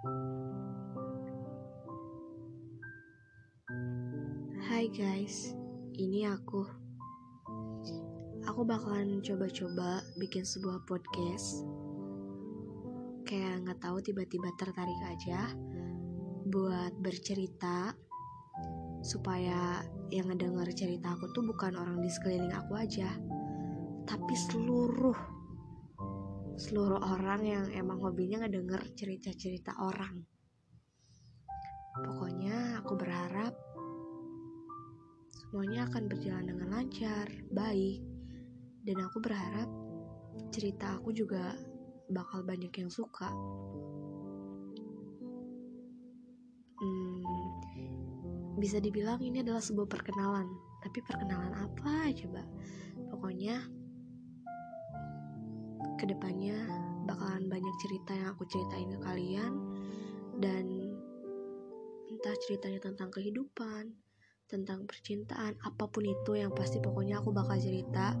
Hai guys, ini aku. Aku bakalan coba-coba bikin sebuah podcast. Kayak nggak tahu tiba-tiba tertarik aja buat bercerita supaya yang ngedenger cerita aku tuh bukan orang di sekeliling aku aja, tapi seluruh seluruh orang yang emang hobinya ngedenger cerita-cerita orang. Pokoknya aku berharap semuanya akan berjalan dengan lancar, baik, dan aku berharap cerita aku juga bakal banyak yang suka. Hmm, bisa dibilang ini adalah sebuah perkenalan, tapi perkenalan apa coba? Pokoknya ke depannya bakalan banyak cerita yang aku ceritain ke kalian. Dan entah ceritanya tentang kehidupan, tentang percintaan, apa pun itu yang pasti pokoknya aku bakal cerita.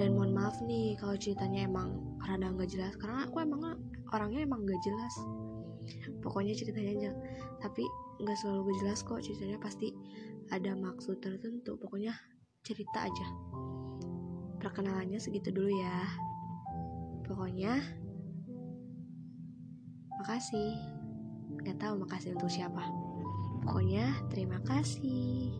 Dan mohon maaf nih kalau ceritanya emang rada nggak jelas. Karena aku emang orangnya emang nggak jelas. Pokoknya ceritanya aja. Tapi nggak selalu gak jelas kok. Ceritanya pasti ada maksud tertentu. Pokoknya cerita aja. Perkenalannya segitu dulu ya Pokoknya, makasih. nggak tahu makasih untuk siapa. Pokoknya, terima kasih.